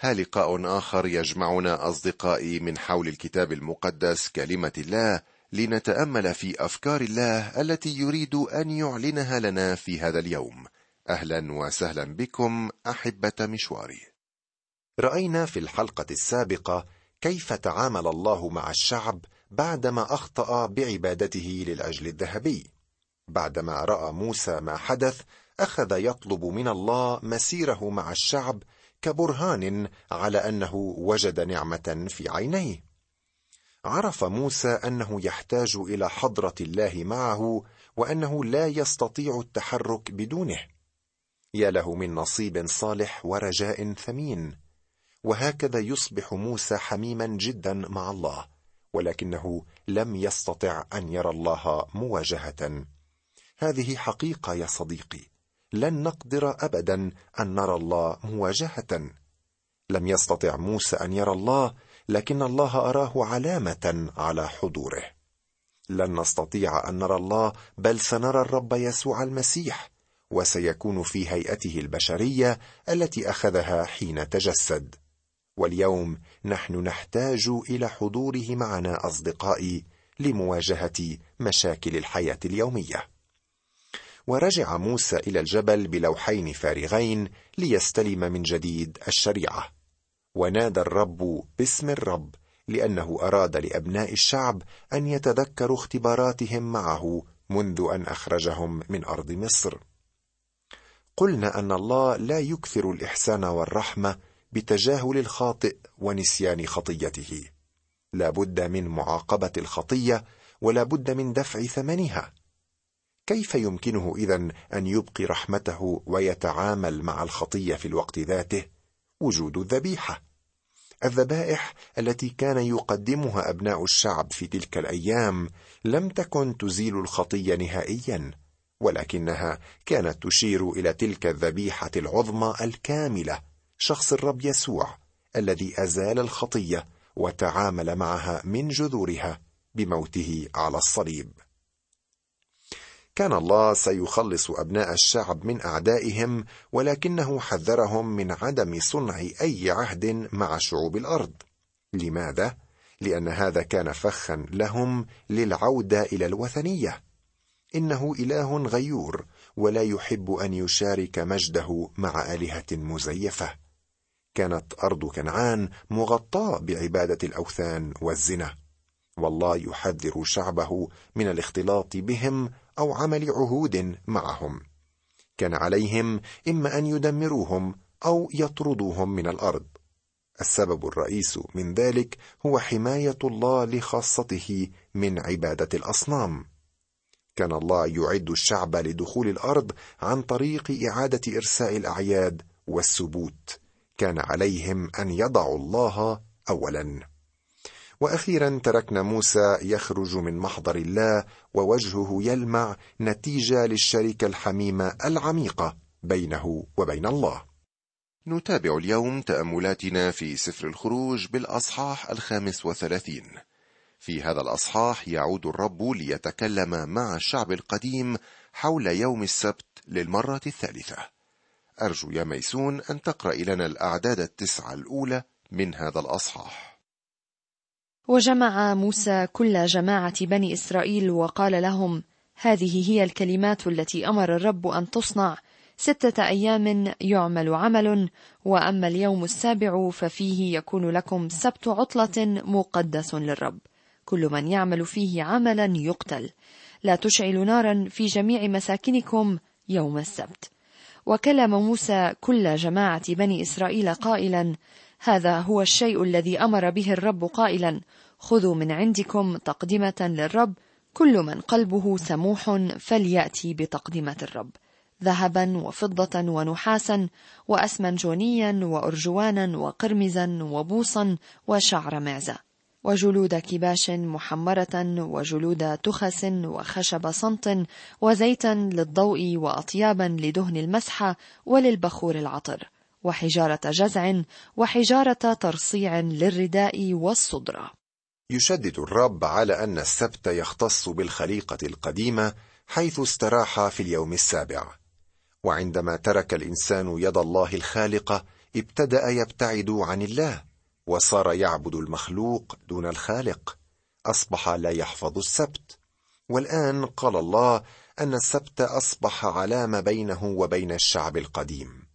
ها لقاء آخر يجمعنا أصدقائي من حول الكتاب المقدس كلمة الله لنتأمل في أفكار الله التي يريد أن يعلنها لنا في هذا اليوم. أهلا وسهلا بكم أحبة مشواري. رأينا في الحلقة السابقة كيف تعامل الله مع الشعب بعدما أخطأ بعبادته للعجل الذهبي. بعدما رأى موسى ما حدث أخذ يطلب من الله مسيره مع الشعب كبرهان على أنه وجد نعمة في عينيه. عرف موسى أنه يحتاج إلى حضرة الله معه وأنه لا يستطيع التحرك بدونه. يا له من نصيب صالح ورجاء ثمين. وهكذا يصبح موسى حميما جدا مع الله ولكنه لم يستطع أن يرى الله مواجهة. هذه حقيقة يا صديقي. لن نقدر ابدا أن نرى الله مواجهة. لم يستطع موسى أن يرى الله لكن الله أراه علامة على حضوره. لن نستطيع أن نرى الله بل سنرى الرب يسوع المسيح وسيكون في هيئته البشرية التي أخذها حين تجسد. واليوم نحن نحتاج إلى حضوره معنا أصدقائي لمواجهة مشاكل الحياة اليومية. ورجع موسى إلى الجبل بلوحين فارغين ليستلم من جديد الشريعة. ونادى الرب باسم الرب لأنه أراد لأبناء الشعب أن يتذكروا اختباراتهم معه منذ أن أخرجهم من أرض مصر. قلنا أن الله لا يكثر الإحسان والرحمة بتجاهل الخاطئ ونسيان خطيته. لا بد من معاقبة الخطية ولا بد من دفع ثمنها. كيف يمكنه اذا أن يبقي رحمته ويتعامل مع الخطية في الوقت ذاته؟ وجود الذبيحة. الذبائح التي كان يقدمها أبناء الشعب في تلك الأيام لم تكن تزيل الخطية نهائيا ولكنها كانت تشير إلى تلك الذبيحة العظمى الكاملة شخص الرب يسوع الذي أزال الخطية وتعامل معها من جذورها بموته على الصليب. كان الله سيخلص أبناء الشعب من أعدائهم ولكنه حذرهم من عدم صنع أي عهد مع شعوب الأرض. لماذا؟ لأن هذا كان فخا لهم للعودة إلى الوثنية. إنه إله غيور ولا يحب أن يشارك مجده مع آلهة مزيفة. كانت أرض كنعان مغطاة بعبادة الأوثان والزنا. والله يحذر شعبه من الاختلاط بهم أو عمل عهود معهم. كان عليهم إما أن يدمروهم أو يطردوهم من الأرض. السبب الرئيس من ذلك هو حماية الله لخاصته من عبادة الأصنام. كان الله يعد الشعب لدخول الأرض عن طريق إعادة إرساء الأعياد والسبوت. كان عليهم أن يضعوا الله اولا. وأخيرا تركنا موسى يخرج من محضر الله ووجهه يلمع نتيجة للشركة الحميمة العميقة بينه وبين الله. نتابع اليوم تأملاتنا في سفر الخروج بالأصحاح الخامس وثلاثين. في هذا الأصحاح يعود الرب ليتكلم مع الشعب القديم حول يوم السبت للمرة الثالثة. أرجو يا ميسون أن تقرأ لنا الأعداد التسعة الأولى من هذا الأصحاح. وجمع موسى كل جماعة بني إسرائيل وقال لهم: هذه هي الكلمات التي أمر الرب أن تصنع. ستة أيام يعمل عمل وأما اليوم السابع ففيه يكون لكم سبت عطلة مقدس للرب. كل من يعمل فيه عملا يقتل. لا تشعل نارا في جميع مساكنكم يوم السبت. وكلم موسى كل جماعة بني إسرائيل قائلا هذا هو الشيء الذي أمر به الرب قائلا. خذوا من عندكم تقدمة للرب كل من قلبه سموح فليأتي بتقدمة الرب. ذهبا وفضة ونحاسا واسمنجونيا وارجوانا وقرمزا وبوصا وشعر معزة. وجلود كباش محمرة وجلود تخس وخشب صمت وزيتا للضوء واطيابا لدهن المسحه وللبخور العطر. وحجارة جزع وحجارة ترصيع للرداء والصدرة. يشدد الرب على أن السبت يختص بالخليقة القديمة حيث استراح في اليوم السابع. وعندما ترك الإنسان يد الله الخالقة ابتدأ يبتعد عن الله وصار يعبد المخلوق دون الخالق. أصبح لا يحفظ السبت. والآن قال الله أن السبت أصبح علامه بينه وبين الشعب القديم.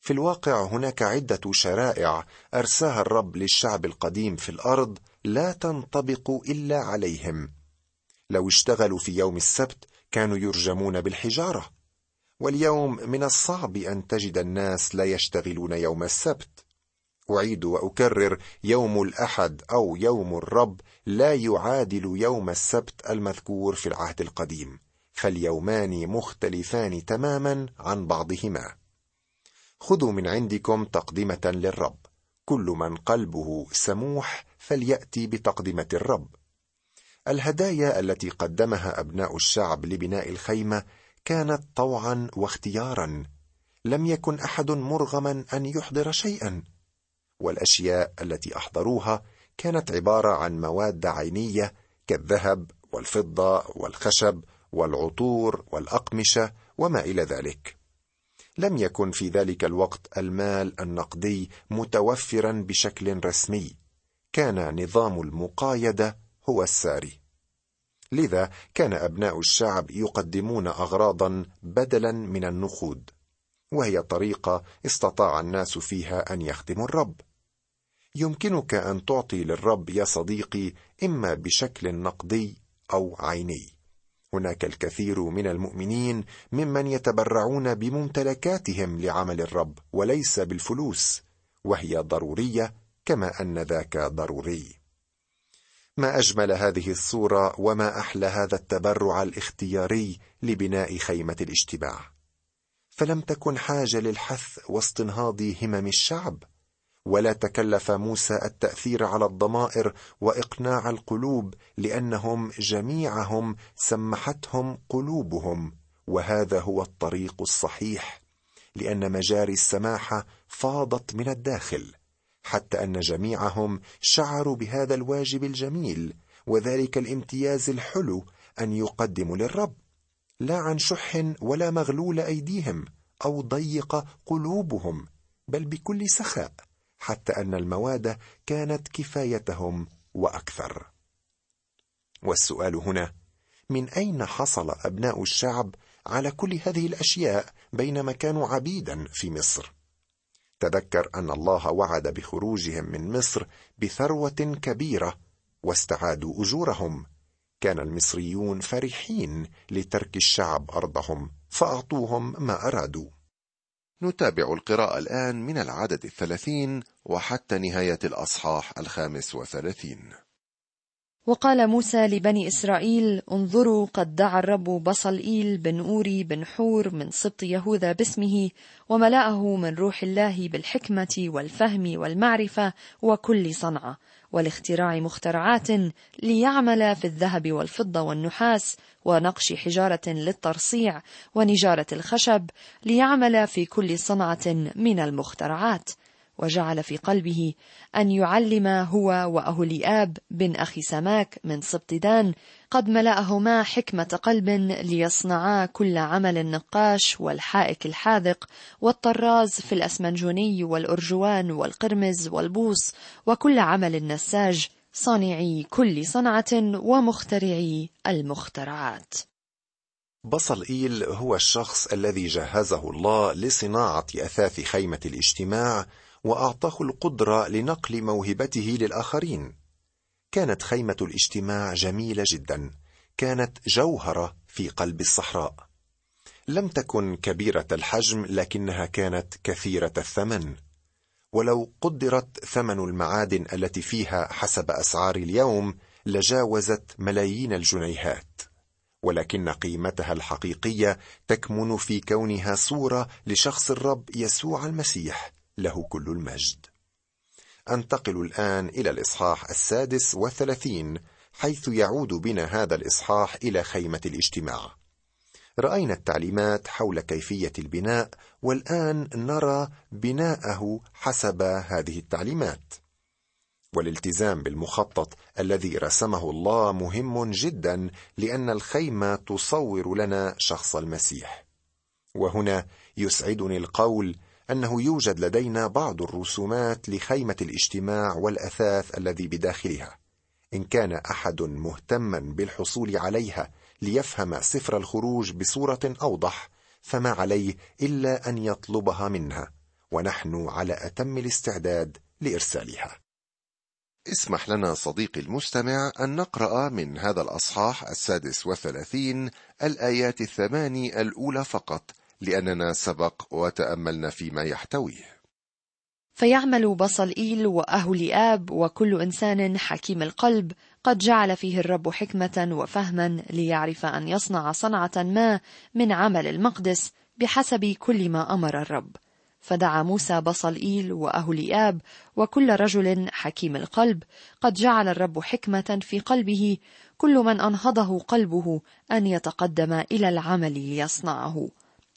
في الواقع هناك عدة شرائع أرساها الرب للشعب القديم في الأرض لا تنطبق إلا عليهم. لو اشتغلوا في يوم السبت كانوا يرجمون بالحجارة. واليوم من الصعب أن تجد الناس لا يشتغلون يوم السبت. أعيد وأكرر يوم الأحد أو يوم الرب لا يعادل يوم السبت المذكور في العهد القديم. فاليومان مختلفان تماما عن بعضهما. خذوا من عندكم تقدمة للرب. كل من قلبه سموح فليأتي بتقدمة الرب. الهدايا التي قدمها أبناء الشعب لبناء الخيمة كانت طوعا واختيارا. لم يكن أحد مرغما أن يحضر شيئا. والأشياء التي أحضروها كانت عبارة عن مواد عينية كالذهب والفضة والخشب والعطور والأقمشة وما إلى ذلك. لم يكن في ذلك الوقت المال النقدي متوفرا بشكل رسمي. كان نظام المقايده هو الساري. لذا كان أبناء الشعب يقدمون اغراضا بدلا من النقود وهي طريقة استطاع الناس فيها أن يخدموا الرب. يمكنك أن تعطي للرب يا صديقي إما بشكل نقدي أو عيني. هناك الكثير من المؤمنين ممن يتبرعون بممتلكاتهم لعمل الرب وليس بالفلوس وهي ضرورية كما أن ذاك ضروري. ما أجمل هذه الصورة وما أحلى هذا التبرع الاختياري لبناء خيمة الاجتماع. فلم تكن حاجة للحث واستنهاض همم الشعب ولا تكلف موسى التأثير على الضمائر وإقناع القلوب لأنهم جميعهم سمحتهم قلوبهم وهذا هو الطريق الصحيح لأن مجاري السماحه فاضت من الداخل. حتى أن جميعهم شعروا بهذا الواجب الجميل وذلك الامتياز الحلو أن يقدموا للرب لا عن شح ولا مغلول أيديهم أو ضيق قلوبهم بل بكل سخاء حتى أن المواد كانت كفايتهم وأكثر. والسؤال هنا من أين حصل أبناء الشعب على كل هذه الأشياء بينما كانوا عبيدا في مصر؟ تذكر أن الله وعد بخروجهم من مصر بثروة كبيرة واستعادوا أجورهم. كان المصريون فرحين لترك الشعب أرضهم فأعطوهم ما أرادوا. نتابع القراءة الآن من العدد الثلاثين وحتى نهاية الأصحاح الخامس وثلاثين. وقال موسى لبني إسرائيل انظروا قد دعا الرب بصلئيل بن أوري بن حور من سبط يهوذا باسمه وملأه من روح الله بالحكمة والفهم والمعرفة وكل صنعة والاختراع مخترعات ليعمل في الذهب والفضة والنحاس ونقش حجارة للترصيع ونجارة الخشب ليعمل في كل صنعة من المخترعات. وجعل في قلبه أن يعلم هو وأهليآب بن أخي سماك من سبط دان قد ملأهما حكمة قلب ليصنعا كل عمل النقاش والحائك الحاذق والطراز في الأسمنجوني والأرجوان والقرمز والبوص وكل عمل النساج صانعي كل صنعة ومخترعي المخترعات. بصل إيل هو الشخص الذي جهزه الله لصناعة أثاث خيمة الاجتماع وأعطاه القدرة لنقل موهبته للآخرين. كانت خيمة الاجتماع جميلة جدا. كانت جوهرة في قلب الصحراء. لم تكن كبيرة الحجم لكنها كانت كثيرة الثمن. ولو قدرت ثمن المعادن التي فيها حسب أسعار اليوم لجاوزت ملايين الجنيهات. ولكن قيمتها الحقيقية تكمن في كونها صورة لشخص الرب يسوع المسيح. له كل المجد. أنتقل الآن إلى الإصحاح السادس والثلاثين حيث يعود بنا هذا الإصحاح إلى خيمة الاجتماع. رأينا التعليمات حول كيفية البناء والآن نرى بناءه حسب هذه التعليمات. والالتزام بالمخطط الذي رسمه الله مهم جدا لأن الخيمة تصور لنا شخص المسيح. وهنا يسعدني القول أنه يوجد لدينا بعض الرسومات لخيمة الاجتماع والأثاث الذي بداخلها. إن كان أحد مهتما بالحصول عليها ليفهم سفر الخروج بصورة أوضح فما عليه إلا أن يطلبها منا ونحن على أتم الاستعداد لإرسالها. اسمح لنا صديقي المستمع أن نقرأ من هذا الأصحاح السادس والثلاثين الآيات الثماني الأولى فقط. لأننا سبق وتأملنا فيما يحتويه. فيعمل بصلئيل وأهلئاب وكل إنسان حكيم القلب قد جعل فيه الرب حكمة وفهما ليعرف أن يصنع صنعة ما من عمل المقدس بحسب كل ما أمر الرب. فدعا موسى بصلئيل وأهلئاب وكل رجل حكيم القلب قد جعل الرب حكمة في قلبه كل من أنهضه قلبه أن يتقدم إلى العمل ليصنعه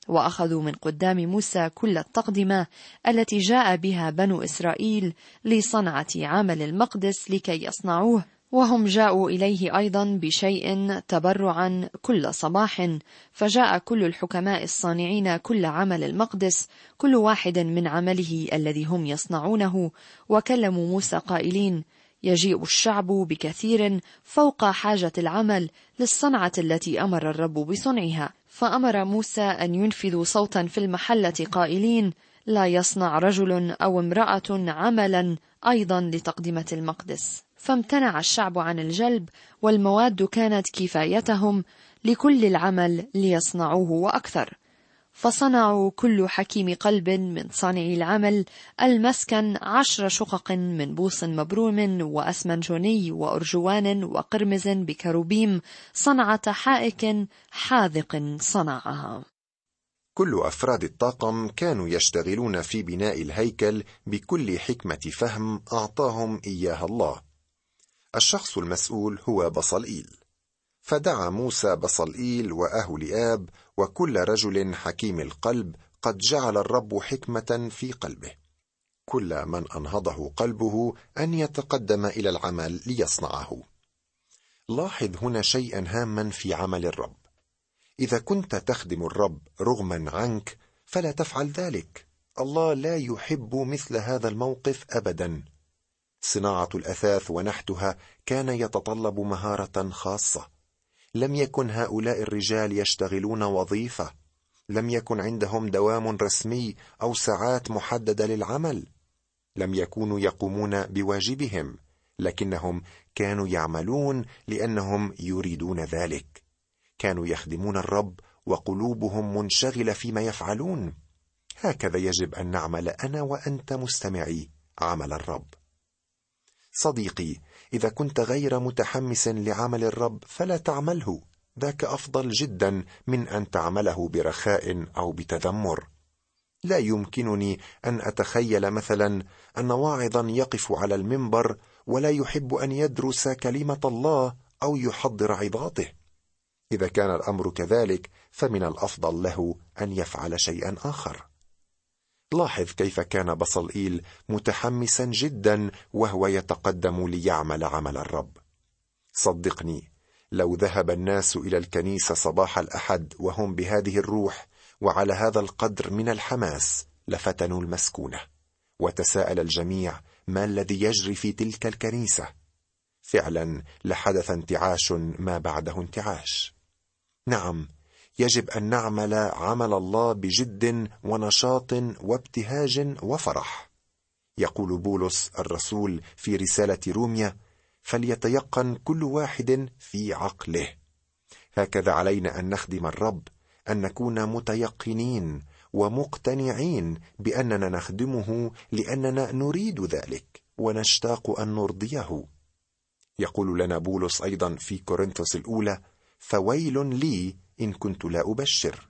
وأخذوا من قدام موسى كل التقدمة التي جاء بها بنو إسرائيل لصنعة عمل المقدس لكي يصنعوه. وهم جاءوا إليه أيضا بشيء تبرعا كل صباح فجاء كل الحكماء الصانعين كل عمل المقدس كل واحد من عمله الذي هم يصنعونه وكلموا موسى قائلين يجيء الشعب بكثير فوق حاجة العمل للصنعة التي أمر الرب بصنعها. فأمر موسى أن ينفذوا صوتا في المحلة قائلين لا يصنع رجل أو امرأة عملا أيضا لتقدمة المقدس. فامتنع الشعب عن الجلب والمواد كانت كفايتهم لكل العمل ليصنعوه وأكثر. فصنعوا كل حكيم قلب من صانع العمل المسكن عشر شقق من بوص مبروم وأسمنجوني وأرجوان وقرمز بكروبيم صنعة حائك حاذق صنعها. كل أفراد الطاقم كانوا يشتغلون في بناء الهيكل بكل حكمة فهم أعطاهم إياها الله. الشخص المسؤول هو بصلئيل. فدعا موسى بصلئيل وأهلئاب وكل رجل حكيم القلب قد جعل الرب حكمة في قلبه. كل من أنهضه قلبه أن يتقدم إلى العمل ليصنعه. لاحظ هنا شيئا هاما في عمل الرب. إذا كنت تخدم الرب رغما عنك فلا تفعل ذلك. الله لا يحب مثل هذا الموقف أبدا. صناعة الأثاث ونحتها كان يتطلب مهارة خاصة. لم يكن هؤلاء الرجال يشتغلون وظيفة. لم يكن عندهم دوام رسمي أو ساعات محددة للعمل. لم يكونوا يقومون بواجبهم لكنهم كانوا يعملون لأنهم يريدون ذلك. كانوا يخدمون الرب وقلوبهم منشغلة فيما يفعلون. هكذا يجب أن نعمل أنا وأنت مستمعي عمل الرب. صديقي إذا كنت غير متحمس لعمل الرب فلا تعمله. ذاك أفضل جدا من أن تعمله برخاء أو بتذمر. لا يمكنني أن أتخيل مثلا أن واعظا يقف على المنبر ولا يحب أن يدرس كلمة الله أو يحضر عظاته إذا كان الأمر كذلك فمن الأفضل له أن يفعل شيئا آخر. لاحظ كيف كان بصلئيل متحمسا جدا وهو يتقدم ليعمل عمل الرب. صدقني لو ذهب الناس إلى الكنيسة صباح الأحد وهم بهذه الروح وعلى هذا القدر من الحماس لفتنوا المسكونة. وتساءل الجميع ما الذي يجري في تلك الكنيسة؟ فعلا لحدث انتعاش ما بعده انتعاش. نعم يجب أن نعمل عمل الله بجد ونشاط وابتهاج وفرح. يقول بولس الرسول في رسالة روميا فليتيقن كل واحد في عقله. هكذا علينا أن نخدم الرب أن نكون متيقنين ومقتنعين بأننا نخدمه لأننا نريد ذلك ونشتاق أن نرضيه. يقول لنا بولس أيضا في كورنثوس الأولى فويل لي إن كنت لا أبشر.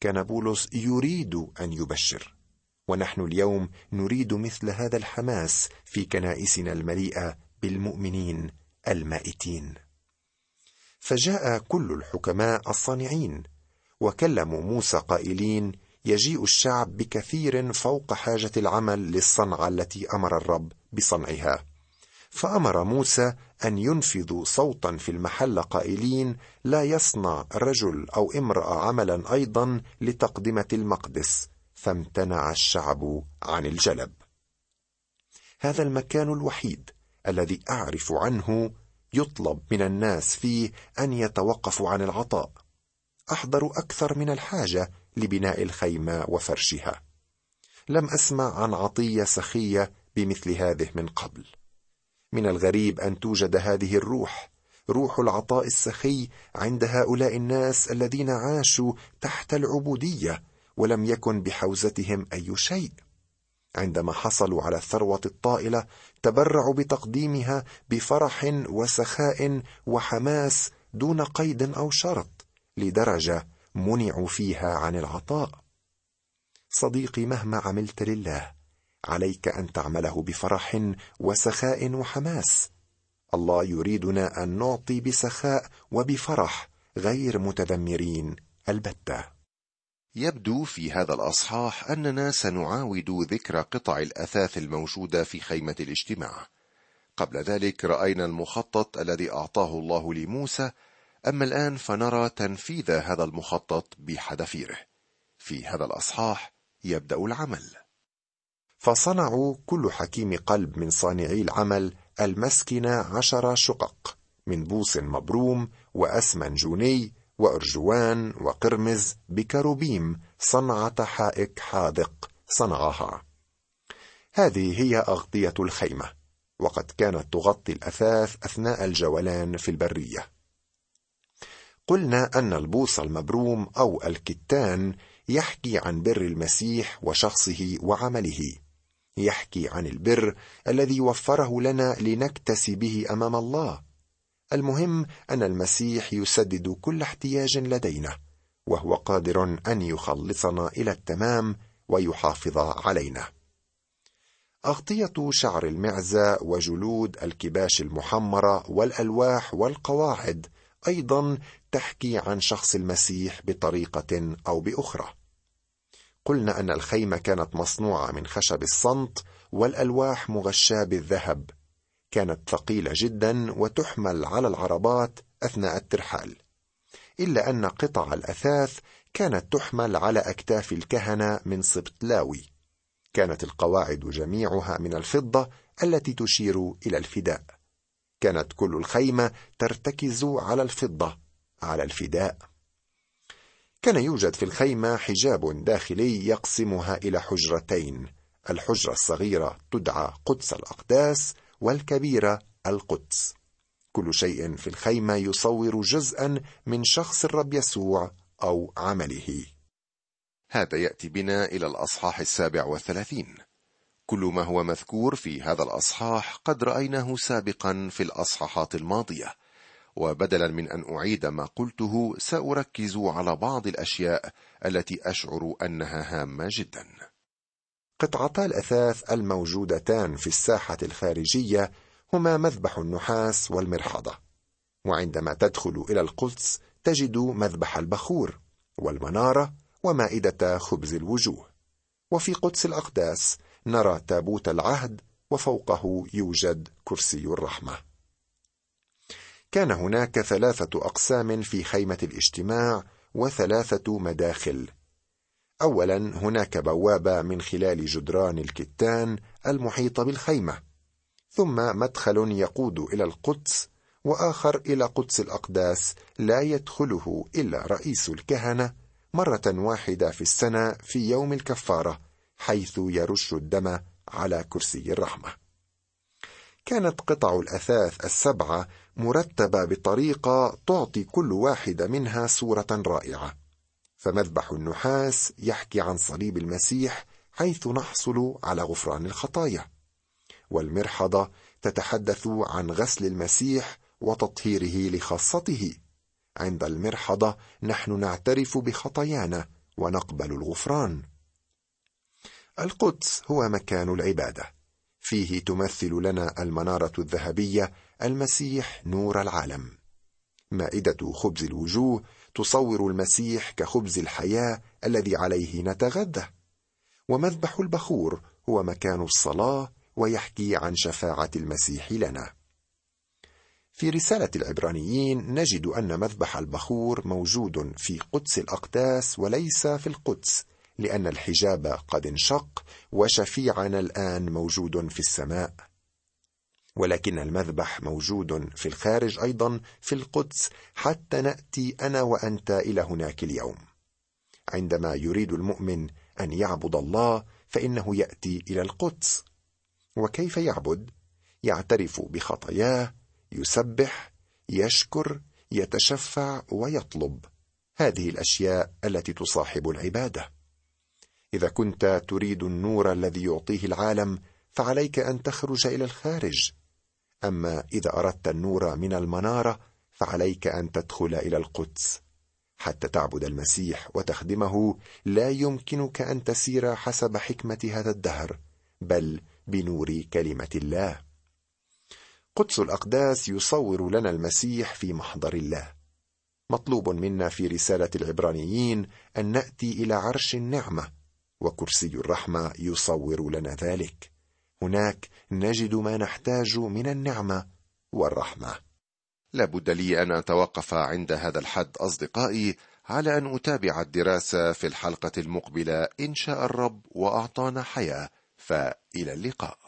كان بولس يريد أن يبشر. ونحن اليوم نريد مثل هذا الحماس في كنائسنا المليئة بالمؤمنين المائتين. فجاء كل الحكماء الصانعين وكلموا موسى قائلين يجيء الشعب بكثير فوق حاجة العمل للصنعة التي أمر الرب بصنعها. فأمر موسى أن ينفذوا صوتا في المحل قائلين لا يصنع رجل أو امرأة عملا أيضا لتقدمة المقدس فامتنع الشعب عن الجلب. هذا المكان الوحيد الذي أعرف عنه يطلب من الناس فيه أن يتوقفوا عن العطاء. أحضر أكثر من الحاجة لبناء الخيمة وفرشها. لم أسمع عن عطية سخية بمثل هذه من قبل. من الغريب أن توجد هذه الروح روح العطاء السخي عند هؤلاء الناس الذين عاشوا تحت العبودية ولم يكن بحوزتهم أي شيء. عندما حصلوا على الثروة الطائلة تبرعوا بتقديمها بفرح وسخاء وحماس دون قيد أو شرط لدرجة منعوا فيها عن العطاء. صديقي مهما عملت لله عليك أن تعمله بفرح وسخاء وحماس. الله يريدنا أن نعطي بسخاء وبفرح غير متذمرين البتة. يبدو في هذا الأصحاح أننا سنعاود ذكر قطع الأثاث الموجودة في خيمة الاجتماع. قبل ذلك رأينا المخطط الذي أعطاه الله لموسى أما الآن فنرى تنفيذ هذا المخطط بحذافيره. في هذا الأصحاح يبدأ العمل. فصنعوا كل حكيم قلب من صانعي العمل المسكنة عشر شقق من بوص مبروم وأسمنجوني وأرجوان وقرمز بكروبيم صنعة حائك حاذق صنعها. هذه هي أغطية الخيمة وقد كانت تغطي الأثاث أثناء الجولان في البرية. قلنا أن البوص المبروم أو الكتان يحكي عن بر المسيح وشخصه وعمله. يحكي عن البر الذي وفره لنا لنكتسي به أمام الله. المهم أن المسيح يسدد كل احتياج لدينا وهو قادر أن يخلصنا إلى التمام ويحافظ علينا. أغطية شعر المعزة وجلود الكباش المحمرة والألواح والقواعد أيضا تحكي عن شخص المسيح بطريقة أو بأخرى. قلنا أن الخيمة كانت مصنوعة من خشب الصمت والألواح مغشاة بالذهب. كانت ثقيلة جدا وتحمل على العربات أثناء الترحال. إلا أن قطع الأثاث كانت تحمل على أكتاف الكهنة من سبط لاوي. كانت القواعد جميعها من الفضة التي تشير إلى الفداء. كانت كل الخيمة ترتكز على الفضة على الفداء. كان يوجد في الخيمة حجاب داخلي يقسمها إلى حجرتين. الحجرة الصغيرة تدعى قدس الأقداس والكبيرة القدس. كل شيء في الخيمة يصور جزءا من شخص الرب يسوع أو عمله. هذا يأتي بنا إلى الأصحاح السابع والثلاثين. كل ما هو مذكور في هذا الأصحاح قد رأيناه سابقا في الأصحاحات الماضية. وبدلا من أن أعيد ما قلته سأركز على بعض الأشياء التي أشعر أنها هامة جدا. قطعتا الأثاث الموجودتان في الساحة الخارجية هما مذبح النحاس والمرحضه وعندما تدخل إلى القدس تجد مذبح البخور والمنارة ومائدة خبز الوجوه. وفي قدس الأقداس نرى تابوت العهد وفوقه يوجد كرسي الرحمة. كان هناك ثلاثة أقسام في خيمة الاجتماع وثلاثة مداخل. اولا هناك بوابة من خلال جدران الكتان المحيطه بالخيمة. ثم مدخل يقود إلى القدس وآخر إلى قدس الأقداس لا يدخله إلا رئيس الكهنة مرة واحدة في السنة في يوم الكفارة حيث يرش الدم على كرسي الرحمة. كانت قطع الأثاث السبعة مرتبة بطريقة تعطي كل واحدة منها صورة رائعة. فمذبح النحاس يحكي عن صليب المسيح حيث نحصل على غفران الخطايا. والمرحضة تتحدث عن غسل المسيح وتطهيره لخاصته. عند المرحضة نحن نعترف بخطايانا ونقبل الغفران. القدس هو مكان العبادة. فيه تمثل لنا المنارة الذهبية المسيح نور العالم. مائدة خبز الوجوه تصور المسيح كخبز الحياة الذي عليه نتغذى. ومذبح البخور هو مكان الصلاة ويحكي عن شفاعة المسيح لنا. في رسالة العبرانيين نجد أن مذبح البخور موجود في قدس الأقداس وليس في القدس لأن الحجاب قد انشق وشفيعنا الآن موجود في السماء. ولكن المذبح موجود في الخارج أيضا في القدس حتى نأتي أنا وأنت إلى هناك اليوم. عندما يريد المؤمن أن يعبد الله فإنه يأتي إلى القدس. وكيف يعبد؟ يعترف بخطاياه يسبح يشكر يتشفع ويطلب. هذه الأشياء التي تصاحب العبادة. إذا كنت تريد النور الذي يعطيه العالم فعليك أن تخرج إلى الخارج. أما إذا أردت النور من المنارة فعليك أن تدخل إلى القدس. حتى تعبد المسيح وتخدمه لا يمكنك أن تسير حسب حكمة هذا الدهر بل بنور كلمة الله. قدس الأقداس يصور لنا المسيح في محضر الله. مطلوب منا في رسالة العبرانيين أن نأتي إلى عرش النعمة وكرسي الرحمة يصور لنا ذلك. هناك نجد ما نحتاج من النعمة والرحمة. لابد لي أن أتوقف عند هذا الحد أصدقائي على أن أتابع الدراسة في الحلقة المقبلة إن شاء الرب وأعطانا حياة. فإلى اللقاء.